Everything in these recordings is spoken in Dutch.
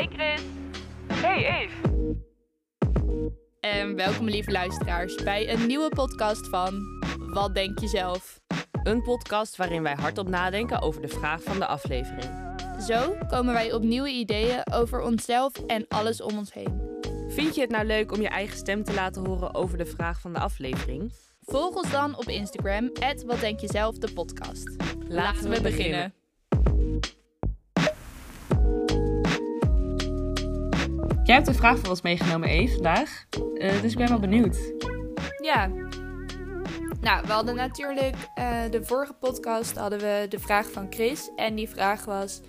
Hey Chris. Hey Eve. En welkom lieve luisteraars bij een nieuwe podcast van Wat denk je zelf? Een podcast waarin wij hardop nadenken over de vraag van de aflevering. Zo komen wij op nieuwe ideeën over onszelf en alles om ons heen. Vind je het nou leuk om je eigen stem te laten horen over de vraag van de aflevering? Volg ons dan op Instagram, Wat Denk Je Zelf, de podcast. Laten we beginnen. Jij hebt een vraag voor ons meegenomen, Eve, vandaag. Eh, dus ik ben wel benieuwd. Ja. Nou, we hadden natuurlijk uh, de vorige podcast hadden we de vraag van Chris. En die vraag was: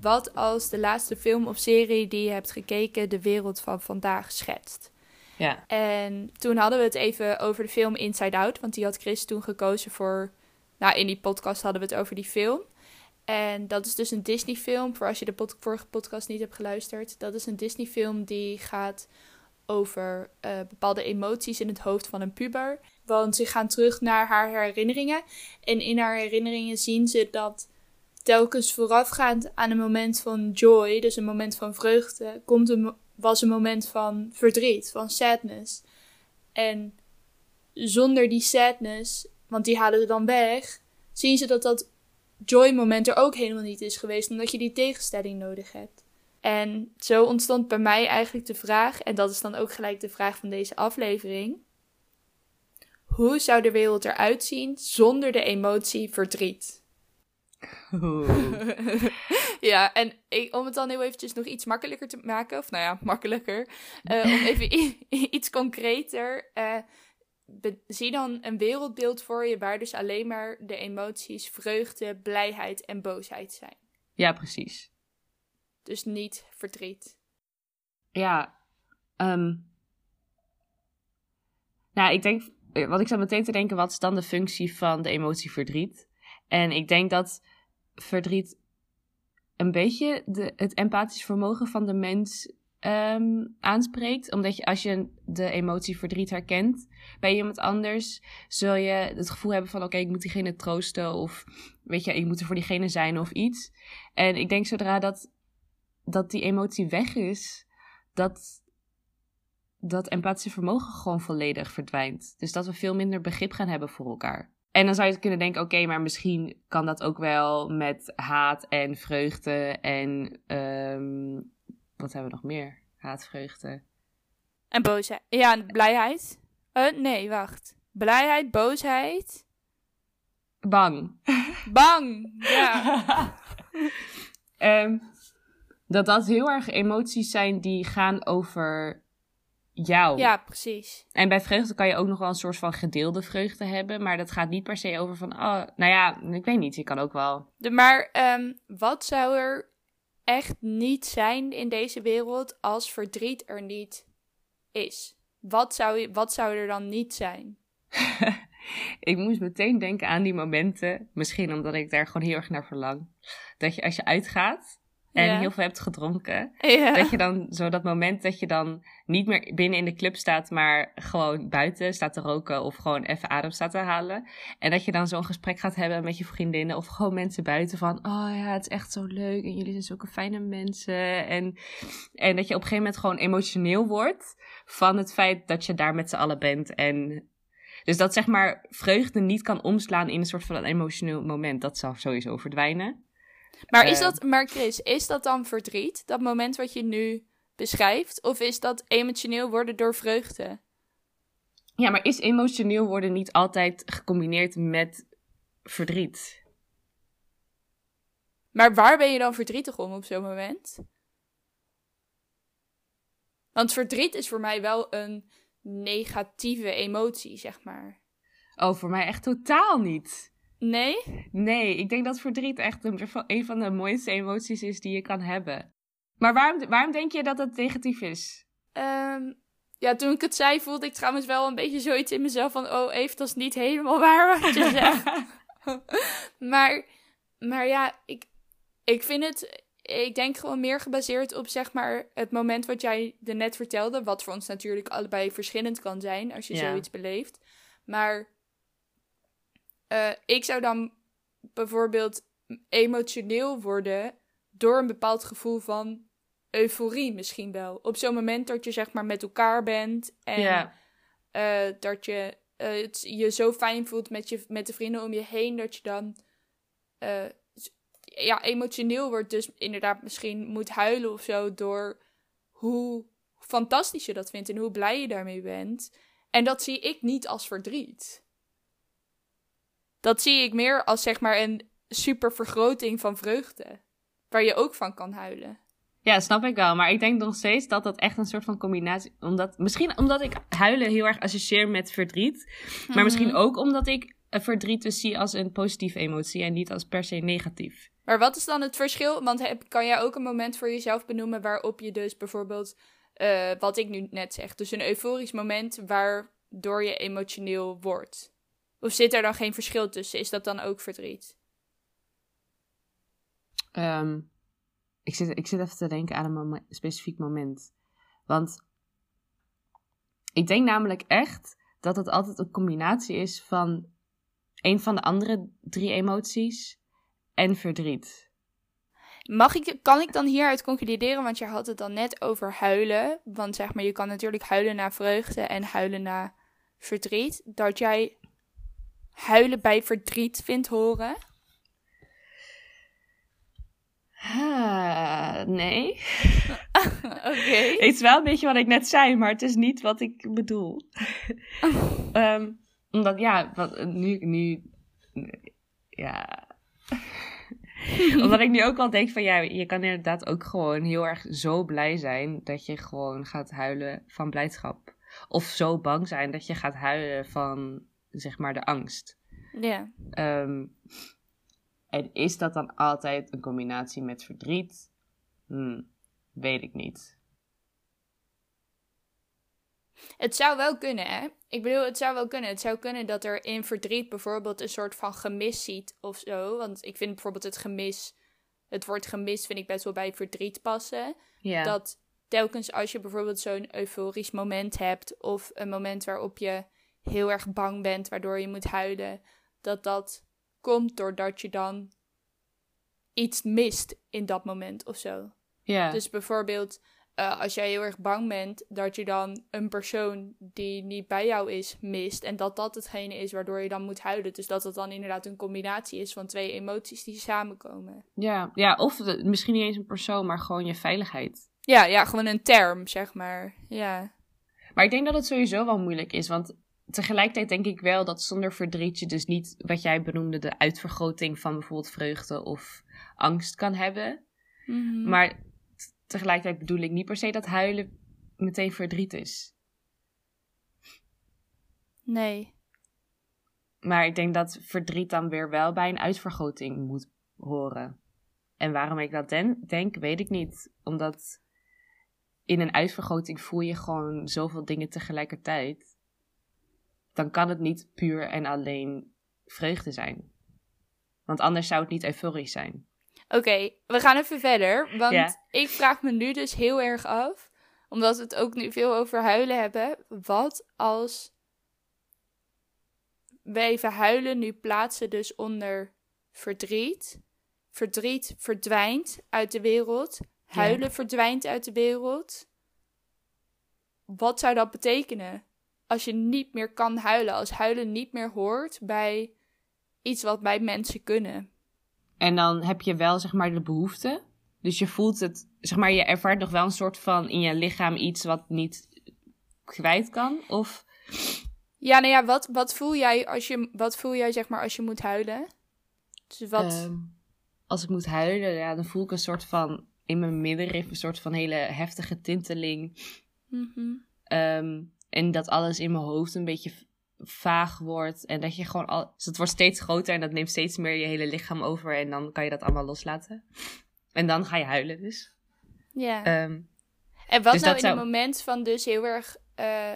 wat als de laatste film of serie die je hebt gekeken de wereld van vandaag schetst? Ja. En toen hadden we het even over de film Inside Out, want die had Chris toen gekozen voor. Nou, in die podcast hadden we het over die film. En dat is dus een Disney-film, voor als je de vorige podcast niet hebt geluisterd. Dat is een Disney-film die gaat over uh, bepaalde emoties in het hoofd van een puber. Want ze gaan terug naar haar herinneringen. En in haar herinneringen zien ze dat telkens voorafgaand aan een moment van joy, dus een moment van vreugde, komt een, was een moment van verdriet, van sadness. En zonder die sadness, want die halen ze dan weg, zien ze dat dat joy-moment er ook helemaal niet is geweest, omdat je die tegenstelling nodig hebt. En zo ontstond bij mij eigenlijk de vraag, en dat is dan ook gelijk de vraag van deze aflevering: hoe zou de wereld eruit zien zonder de emotie verdriet? ja, en ik, om het dan heel eventjes nog iets makkelijker te maken, of nou ja, makkelijker, uh, om even iets concreter. Uh, zie dan een wereldbeeld voor je waar dus alleen maar de emoties vreugde, blijheid en boosheid zijn. Ja, precies. Dus niet verdriet. Ja, um, nou, ik denk, wat ik zou meteen te denken, wat is dan de functie van de emotie verdriet? En ik denk dat verdriet een beetje de, het empathisch vermogen van de mens Ehm, aanspreekt. Omdat je als je de emotie verdriet herkent bij iemand anders, zul je het gevoel hebben van oké, ik moet diegene troosten of weet je, ik moet er voor diegene zijn of iets. En ik denk zodra dat, dat die emotie weg is, dat dat empathische vermogen gewoon volledig verdwijnt. Dus dat we veel minder begrip gaan hebben voor elkaar. En dan zou je kunnen denken, oké, maar misschien kan dat ook wel met haat en vreugde en um, wat hebben we nog meer? Haatvreugde. En boosheid. Ja, blijheid. Uh, nee, wacht. Blijheid, boosheid. Bang. Bang, ja. um, dat dat heel erg emoties zijn die gaan over jou. Ja, precies. En bij vreugde kan je ook nog wel een soort van gedeelde vreugde hebben. Maar dat gaat niet per se over van, oh, nou ja, ik weet niet. Je kan ook wel. De, maar um, wat zou er echt niet zijn in deze wereld als verdriet er niet is? Wat zou, wat zou er dan niet zijn? ik moest meteen denken aan die momenten, misschien omdat ik daar gewoon heel erg naar verlang. Dat je als je uitgaat en heel veel hebt gedronken. Dat je dan zo dat moment dat je dan niet meer binnen in de club staat, maar gewoon buiten staat te roken of gewoon even adem staat te halen. En dat je dan zo'n gesprek gaat hebben met je vriendinnen of gewoon mensen buiten van, oh ja, het is echt zo leuk en jullie zijn zulke fijne mensen. En, en dat je op een gegeven moment gewoon emotioneel wordt van het feit dat je daar met z'n allen bent en dus dat zeg maar vreugde niet kan omslaan in een soort van een emotioneel moment. Dat zal sowieso verdwijnen. Maar is dat, maar Chris, is dat dan verdriet? Dat moment wat je nu beschrijft? Of is dat emotioneel worden door vreugde? Ja, maar is emotioneel worden niet altijd gecombineerd met verdriet? Maar waar ben je dan verdrietig om op zo'n moment? Want verdriet is voor mij wel een negatieve emotie, zeg maar. Oh, voor mij echt totaal niet. Nee? Nee, ik denk dat verdriet echt een, van de mooiste emoties is die je kan hebben. Maar waarom, waarom denk je dat het negatief is? Um, ja, toen ik het zei, voelde ik trouwens wel een beetje zoiets in mezelf van... Oh, even, dat is niet helemaal waar wat je zegt. maar, maar ja, ik, ik vind het... Ik denk gewoon meer gebaseerd op, zeg maar, het moment wat jij er net vertelde. Wat voor ons natuurlijk allebei verschillend kan zijn als je zoiets beleeft. Maar uh, ik zou dan bijvoorbeeld emotioneel worden door een bepaald gevoel van euforie misschien wel. Op zo'n moment dat je zeg maar met elkaar bent en Ja. eh, dat je eh, het, je zo fijn voelt met, je, met de vrienden om je heen, dat je dan eh, ja, emotioneel wordt. Dus inderdaad misschien moet huilen of zo door hoe fantastisch je dat vindt en hoe blij je daarmee bent. En dat zie ik niet als verdriet. Dat zie ik meer als zeg maar een super vergroting van vreugde. Waar je ook van kan huilen. Ja, snap ik wel. Maar ik denk nog steeds dat dat echt een soort van combinatie... Omdat, misschien omdat ik huilen heel erg associeer met verdriet. Maar misschien ook omdat ik verdriet dus zie als een positieve emotie en niet als per se negatief. Maar wat is dan het verschil? Want heb, kan jij ook een moment voor jezelf benoemen waarop je dus bijvoorbeeld, eh, wat ik nu net zeg, dus een euforisch moment waardoor je emotioneel wordt? Of zit er dan geen verschil tussen? Is dat dan ook verdriet? Ehm, ik, zit, ik zit even te denken aan een specifiek moment. Want ik denk namelijk echt dat het altijd een combinatie is van een van de andere drie emoties en verdriet. Mag ik, kan ik dan hieruit concluderen, want je had het dan net over huilen. Want zeg maar, je kan natuurlijk huilen naar vreugde en huilen naar verdriet. Dat jij huilen bij verdriet vindt horen. Ah, nee. Oké. Het is wel een beetje wat ik net zei, maar het is niet wat ik bedoel. Ehm, omdat, ja, wat, nu, nu, ja. omdat ik nu ook al denk van, ja, je kan inderdaad ook gewoon heel erg zo blij zijn dat je gewoon gaat huilen van blijdschap. Of zo bang zijn dat je gaat huilen van, zeg maar, de angst. Ja. Ehm, en is dat dan altijd een combinatie met verdriet? Hm, weet ik niet. Het zou wel kunnen, hè? Ik bedoel, het zou wel kunnen. Het zou kunnen dat er in verdriet bijvoorbeeld een soort van gemis ziet of zo. Want ik vind bijvoorbeeld het gemis, het woord gemis vind ik best wel bij verdriet passen. Ja. Dat telkens als je bijvoorbeeld zo'n euforisch moment hebt of een moment waarop je heel erg bang bent, waardoor je moet huilen, dat dat komt doordat je dan iets mist in dat moment of zo. ja. Dus bijvoorbeeld, eh, als jij heel erg bang bent dat je dan een persoon die niet bij jou is mist. En dat dat hetgene is waardoor je dan moet huilen. Dus dat het dan inderdaad een combinatie is van twee emoties die samenkomen. Ja, ja of de- misschien niet eens een persoon, maar gewoon je veiligheid. Ja, ja, gewoon een term, zeg maar. Ja. Maar ik denk dat het sowieso wel moeilijk is, want tegelijkertijd denk ik wel dat zonder verdriet je dus niet, wat jij benoemde, de uitvergroting van bijvoorbeeld vreugde of angst kan hebben. Mhm. Maar tegelijkertijd bedoel ik niet per se dat huilen meteen verdriet is. Nee. Maar ik denk dat verdriet dan weer wel bij een uitvergroting moet horen. En waarom ik dat den- denk, weet ik niet. Omdat in een uitvergroting voel je gewoon zoveel dingen tegelijkertijd. Dan kan het niet puur en alleen vreugde zijn. Want anders zou het niet euforisch zijn. Oké, we gaan even verder. Want Ja. ik vraag me nu dus heel erg af, omdat we het ook nu veel over huilen hebben. Wat als we even huilen nu plaatsen dus onder verdriet. Verdriet verdwijnt uit de wereld. Huilen verdwijnt uit de wereld. Wat zou dat betekenen? Als je niet meer kan huilen, als huilen niet meer hoort bij iets wat bij mensen kunnen. En dan heb je wel, zeg maar, de behoefte. Dus je voelt het, zeg maar, je ervaart nog wel een soort van in je lichaam iets wat niet kwijt kan. Of Ja, nou ja, wat, wat voel jij als je, wat voel jij zeg maar als je moet huilen? Dus wat, Ehm, als ik moet huilen, ja, dan voel ik een soort van in mijn middenrif een soort van hele heftige tinteling. Ehm, en dat alles in mijn hoofd een beetje vaag wordt. En dat je gewoon al. Dus het wordt steeds groter en dat neemt steeds meer je hele lichaam over. En dan kan je dat allemaal loslaten. En dan ga je huilen dus. ja. Ehm, en wat dus nou in zou- een moment van dus heel erg... eh,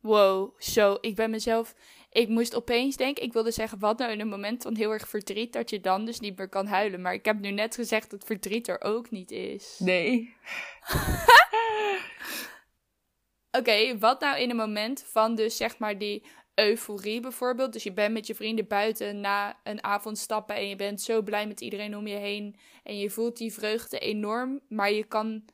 wow, zo, ik ben mezelf... Ik moest opeens denken, ik wilde zeggen, wat nou in een moment van heel erg verdriet, dat je dan dus niet meer kan huilen. Maar ik heb nu net gezegd dat verdriet er ook niet is. nee. Oké, wat nou in een moment van dus zeg maar die euforie bijvoorbeeld. Dus je bent met je vrienden buiten na een avond stappen en je bent zo blij met iedereen om je heen. En je voelt die vreugde enorm, maar je kan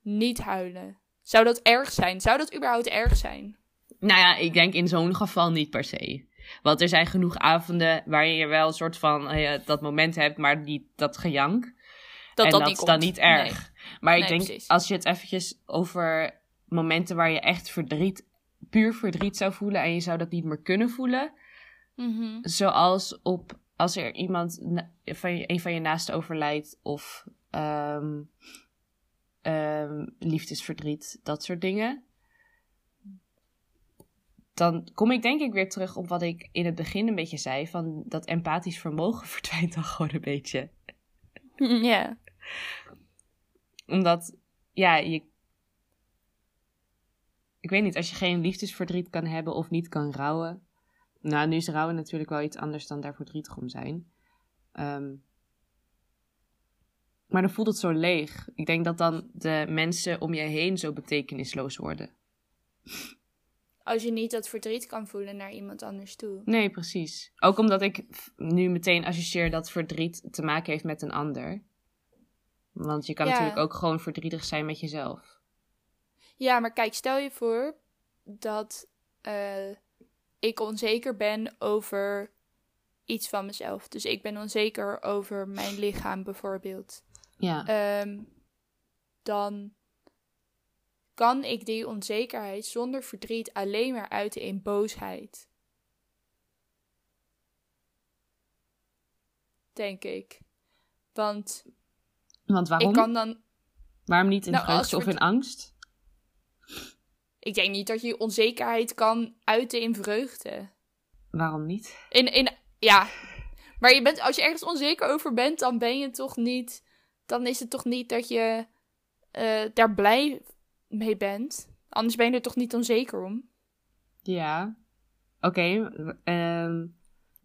niet huilen. Zou dat erg zijn? Zou dat überhaupt erg zijn? Nou ja, ik denk in zo'n geval niet per se. Want er zijn genoeg avonden waar je wel een soort van eh, dat moment hebt, maar niet dat gejank. Dat en dat, dat niet is dan komt. niet erg. Nee. Maar ik Nee, denk, precies. als je het eventjes over momenten waar je echt verdriet, puur verdriet zou voelen en je zou dat niet meer kunnen voelen. Mhm. Zoals op, als er iemand, van je, een van je naasten overlijdt of ehm, ehm, liefdesverdriet, dat soort dingen. Dan kom ik denk ik weer terug op wat ik in het begin een beetje zei, van dat empathisch vermogen verdwijnt dan gewoon een beetje. Ja. Omdat, ja, je. Ik weet niet, als je geen liefdesverdriet kan hebben of niet kan rouwen. Nou, nu is rouwen natuurlijk wel iets anders dan daar verdrietig om zijn. Ehm, maar dan voelt het zo leeg. Ik denk dat dan de mensen om je heen zo betekenisloos worden. Als je niet dat verdriet kan voelen naar iemand anders toe. Nee, precies. Ook omdat ik nu meteen associeer dat verdriet te maken heeft met een ander. Want je kan Ja. natuurlijk ook gewoon verdrietig zijn met jezelf. Ja, maar kijk, stel je voor dat eh, ik onzeker ben over iets van mezelf. Dus ik ben onzeker over mijn lichaam bijvoorbeeld. Ja. Ehm, dan kan ik die onzekerheid zonder verdriet alleen maar uiten in boosheid. Denk ik. Want Want waarom? ik kan dan. Waarom niet in Nou, vreugde of in angst? Ik denk niet dat je onzekerheid kan uiten in vreugde. Waarom niet? In, in, ja. Maar je bent, als je ergens onzeker over bent, dan ben je toch niet. Dan is het toch niet dat je eh, daar blij mee bent. Anders ben je er toch niet onzeker om. Ja. Oké. ehm,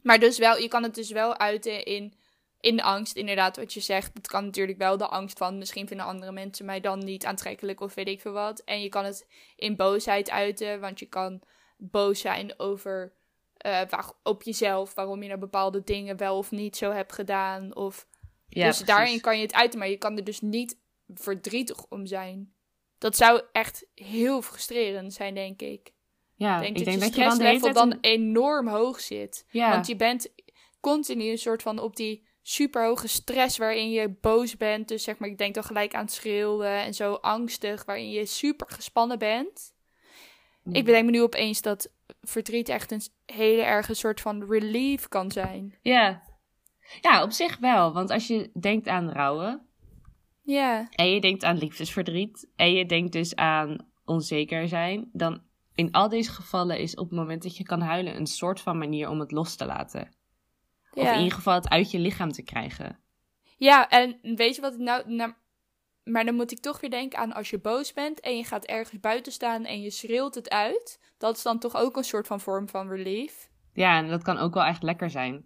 Maar dus wel, je kan het dus wel uiten in, in de angst, inderdaad, wat je zegt. Het kan natuurlijk wel de angst van, misschien vinden andere mensen mij dan niet aantrekkelijk of weet ik veel wat. En je kan het in boosheid uiten, want je kan boos zijn over eh, waar, op jezelf, waarom je nou bepaalde dingen wel of niet zo hebt gedaan. Of, ja, dus precies. daarin kan je het uiten, maar je kan er dus niet verdrietig om zijn. Dat zou echt heel frustrerend zijn, denk ik. Ja, ik denk ik dat denk je dat je dan dan een- enorm hoog zit. Ja, Want je bent continu een soort van op die superhoge stress waarin je boos bent. Dus zeg maar, ik denk dan gelijk aan het schreeuwen en zo angstig, waarin je super gespannen bent. Mm. Ik bedenk me nu opeens dat verdriet echt een hele erge soort van relief kan zijn. Ja. ja, op zich wel. Want als je denkt aan rouwen... Ja, en je denkt aan liefdesverdriet... en je denkt dus aan onzeker zijn... dan in al deze gevallen is op het moment dat je kan huilen... een soort van manier om het los te laten. Of in ieder geval het uit je lichaam te krijgen. ja, en weet je wat ik nou, nou... Maar dan moet ik toch weer denken aan als je boos bent en je gaat ergens buiten staan en je schreeuwt het uit. Dat is dan toch ook een soort van vorm van relief. Ja, en dat kan ook wel echt lekker zijn.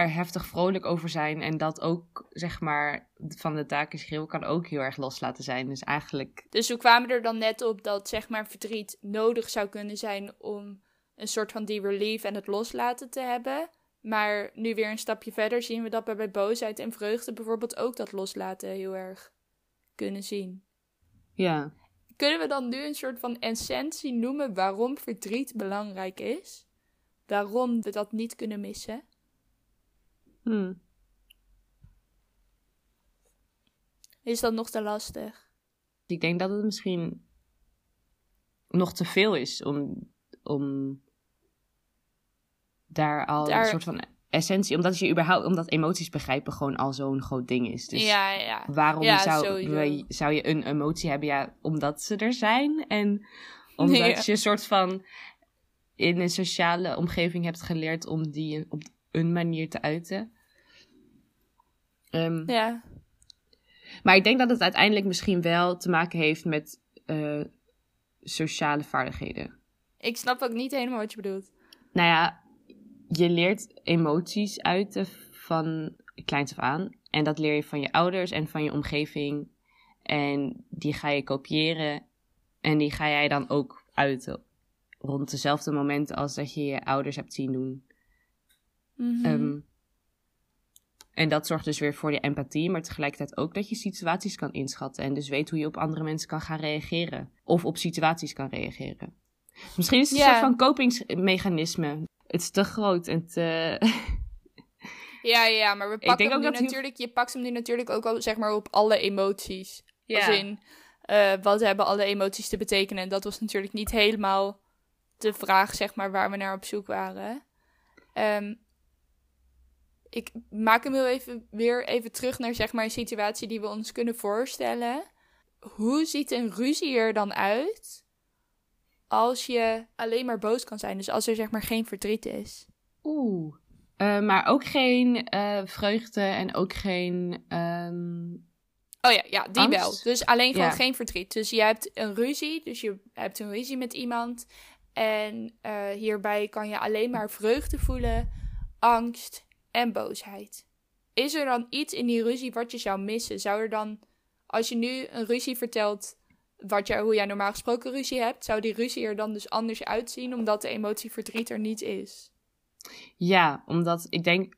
Er heftig vrolijk over zijn en dat ook, zeg maar, van de daken schreeuwen kan ook heel erg loslaten zijn. Dus eigenlijk, Dus we kwamen er dan net op dat zeg maar verdriet nodig zou kunnen zijn om een soort van die relief en het loslaten te hebben. Maar nu weer een stapje verder zien we dat we bij boosheid en vreugde bijvoorbeeld ook dat loslaten heel erg kunnen zien. ja. Kunnen we dan nu een soort van essentie noemen waarom verdriet belangrijk is? Waarom we dat niet kunnen missen? Hm. Is dat nog te lastig? Ik denk dat het misschien nog te veel is om, om daar al Daar- een soort van essentie, omdat je überhaupt, omdat emoties begrijpen gewoon al zo'n groot ding is. Dus ja, ja. waarom Ja, zou, we- zou je een emotie hebben? Ja, omdat ze er zijn en omdat Ja. je een soort van in een sociale omgeving hebt geleerd om die op een manier te uiten. Ehm, Ja, Maar ik denk dat het uiteindelijk misschien wel te maken heeft met eh, sociale vaardigheden. ik snap ook niet helemaal wat je bedoelt. Nou ja, je leert emoties uiten van kleins af aan. En dat leer je van je ouders en van je omgeving. En die ga je kopiëren. En die ga jij dan ook uiten. rond dezelfde momenten als dat je je ouders hebt zien doen. Mhm. Ehm, en dat zorgt dus weer voor je empathie, maar tegelijkertijd ook dat je situaties kan inschatten en dus weet hoe je op andere mensen kan gaan reageren. Of op situaties kan reageren. Misschien is het een soort van kopingsmechanisme. Het is te groot en te... Ja, ja, maar we pakken hem nu natuurlijk, je pakt hem nu natuurlijk ook al zeg maar op alle emoties. Als Ja. in, eh, wat hebben alle emoties te betekenen? En dat was natuurlijk niet helemaal de vraag, zeg maar, waar we naar op zoek waren. Ehm, ik maak hem heel even weer even terug naar zeg maar een situatie die we ons kunnen voorstellen. Hoe ziet een ruzie er dan uit als je alleen maar boos kan zijn? Dus als er zeg maar geen verdriet is. Oeh. Eh, maar ook geen eh, vreugde en ook geen... ehm, Oh ja, ja, die Angst? wel. Dus alleen gewoon Ja. geen verdriet. Dus je hebt een ruzie, dus je hebt een ruzie met iemand. En eh, hierbij kan je alleen maar vreugde voelen, angst en boosheid. Is er dan iets in die ruzie wat je zou missen? Zou er dan, als je nu een ruzie vertelt, wat jij, hoe jij normaal gesproken ruzie hebt, zou die ruzie er dan dus anders uitzien, omdat de emotie verdriet er niet is? Ja, omdat ik denk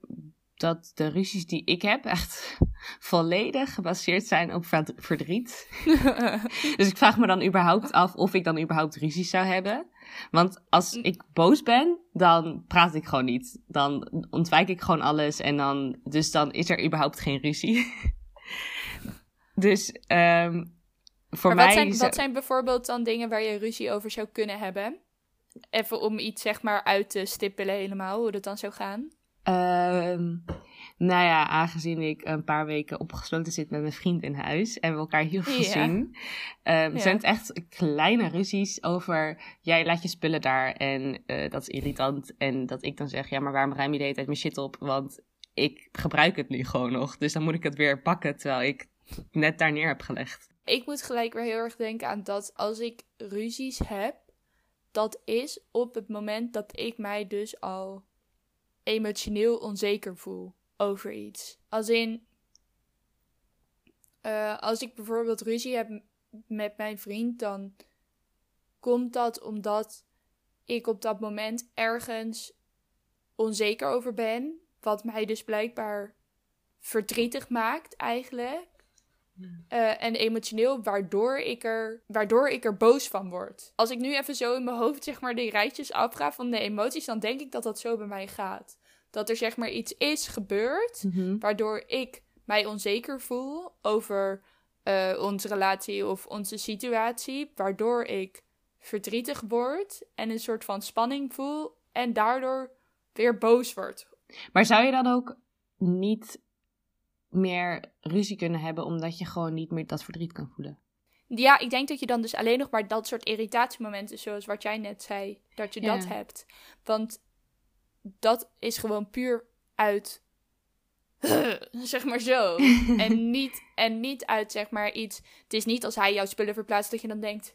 dat de ruzies die ik heb echt volledig gebaseerd zijn op verd- verdriet. dus ik vraag me dan überhaupt af of ik dan überhaupt ruzies zou hebben. Want als ik boos ben, dan praat ik gewoon niet. Dan ontwijk ik gewoon alles en dan, dus dan is er überhaupt geen ruzie. dus ehm, voor maar mij... wat zijn, wat zijn bijvoorbeeld dan dingen waar je ruzie over zou kunnen hebben? Even om iets zeg maar uit te stippelen helemaal, hoe dat dan zou gaan. Ehm, nou ja, aangezien ik een paar weken opgesloten zit met mijn vriend in huis en we elkaar heel veel zien, Ja. zijn het echt kleine ruzies over jij laat je spullen daar en eh, dat is irritant. En dat ik dan zeg, ja, maar waarom ruim je de hele tijd mijn shit op? Want ik gebruik het nu gewoon nog, dus dan moet ik het weer pakken terwijl ik het net daar neer heb gelegd. Ik moet gelijk weer heel erg denken aan dat als ik ruzies heb, dat is op het moment dat ik mij dus al emotioneel onzeker voel over iets. Als in, eh, als ik bijvoorbeeld ruzie heb met mijn vriend, dan komt dat omdat ik op dat moment ergens onzeker over ben, wat mij dus blijkbaar verdrietig maakt eigenlijk. Eh, en emotioneel, waardoor ik, er, waardoor ik er boos van word. Als ik nu even zo in mijn hoofd zeg maar die rijtjes afga van de emoties, dan denk ik dat dat zo bij mij gaat. Dat er zeg maar iets is gebeurd, waardoor ik mij onzeker voel over eh, onze relatie of onze situatie, waardoor ik verdrietig word en een soort van spanning voel en daardoor weer boos word. Maar zou je dan ook niet meer ruzie kunnen hebben omdat je gewoon niet meer dat verdriet kan voelen? Ja, ik denk dat je dan dus alleen nog maar dat soort irritatiemomenten, zoals wat jij net zei, dat je Ja. dat hebt. Want dat is gewoon puur uit, zeg maar zo. en, niet, en niet uit, zeg maar, iets. Het is niet als hij jouw spullen verplaatst dat je dan denkt,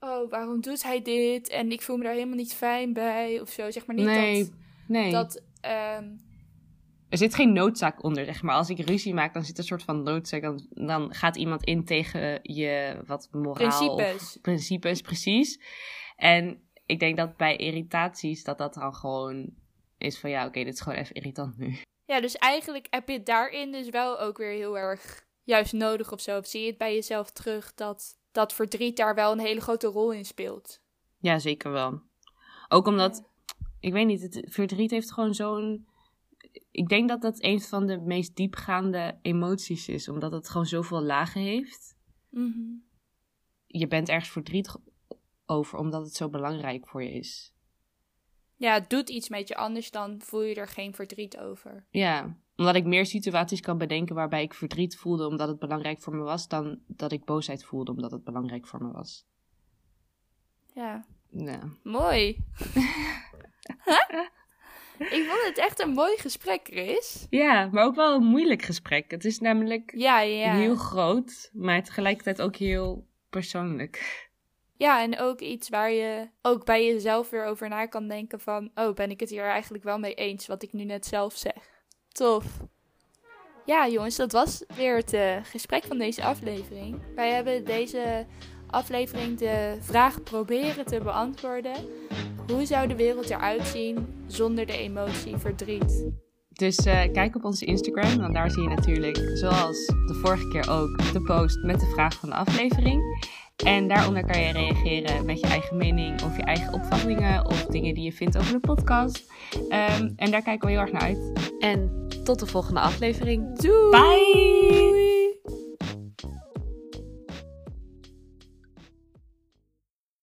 oh, waarom doet hij dit? En ik voel me daar helemaal niet fijn bij, of zo. Zeg maar niet nee, dat, nee. dat ehm, Er zit geen noodzaak onder, zeg maar. Als ik ruzie maak, dan zit er een soort van noodzaak. Dan, dan gaat iemand in tegen je wat moraal Principes. of principes, precies. En ik denk dat bij irritaties dat dat dan gewoon is van ja, oké, dit is gewoon even irritant nu. Ja, dus eigenlijk heb je het daarin dus wel ook weer heel erg juist nodig of zo. Of zie je het bij jezelf terug dat dat verdriet daar wel een hele grote rol in speelt. Ja, zeker wel. Ook omdat, ik weet niet, het verdriet heeft gewoon zo'n... Ik denk dat dat een van de meest diepgaande emoties is, omdat het gewoon zoveel lagen heeft. Mhm. Je bent ergens verdrietig over, omdat het zo belangrijk voor je is. Ja, het doet iets met je, anders dan voel je er geen verdriet over. Ja, omdat ik meer situaties kan bedenken waarbij ik verdriet voelde omdat het belangrijk voor me was, dan dat ik boosheid voelde omdat het belangrijk voor me was. Ja, Ja. mooi. Ik vond het echt een mooi gesprek, Chris. ja, maar ook wel een moeilijk gesprek. Het is namelijk Ja, ja. heel groot, maar tegelijkertijd ook heel persoonlijk. Ja, en ook iets waar je ook bij jezelf weer over na kan denken van... Oh, ben ik het hier eigenlijk wel mee eens wat ik nu net zelf zeg. Tof. Ja, jongens, dat was weer het eh, gesprek van deze aflevering. Wij hebben deze aflevering de vraag proberen te beantwoorden. Hoe zou de wereld eruit zien zonder de emotie verdriet? Dus eh, kijk op onze Instagram, want daar zie je natuurlijk, zoals de vorige keer ook, de post met de vraag van de aflevering. En daaronder kan je reageren met je eigen mening of je eigen opvattingen of dingen die je vindt over de podcast. Ehm, en daar kijken we heel erg naar uit. En tot de volgende aflevering. Doei! Bye!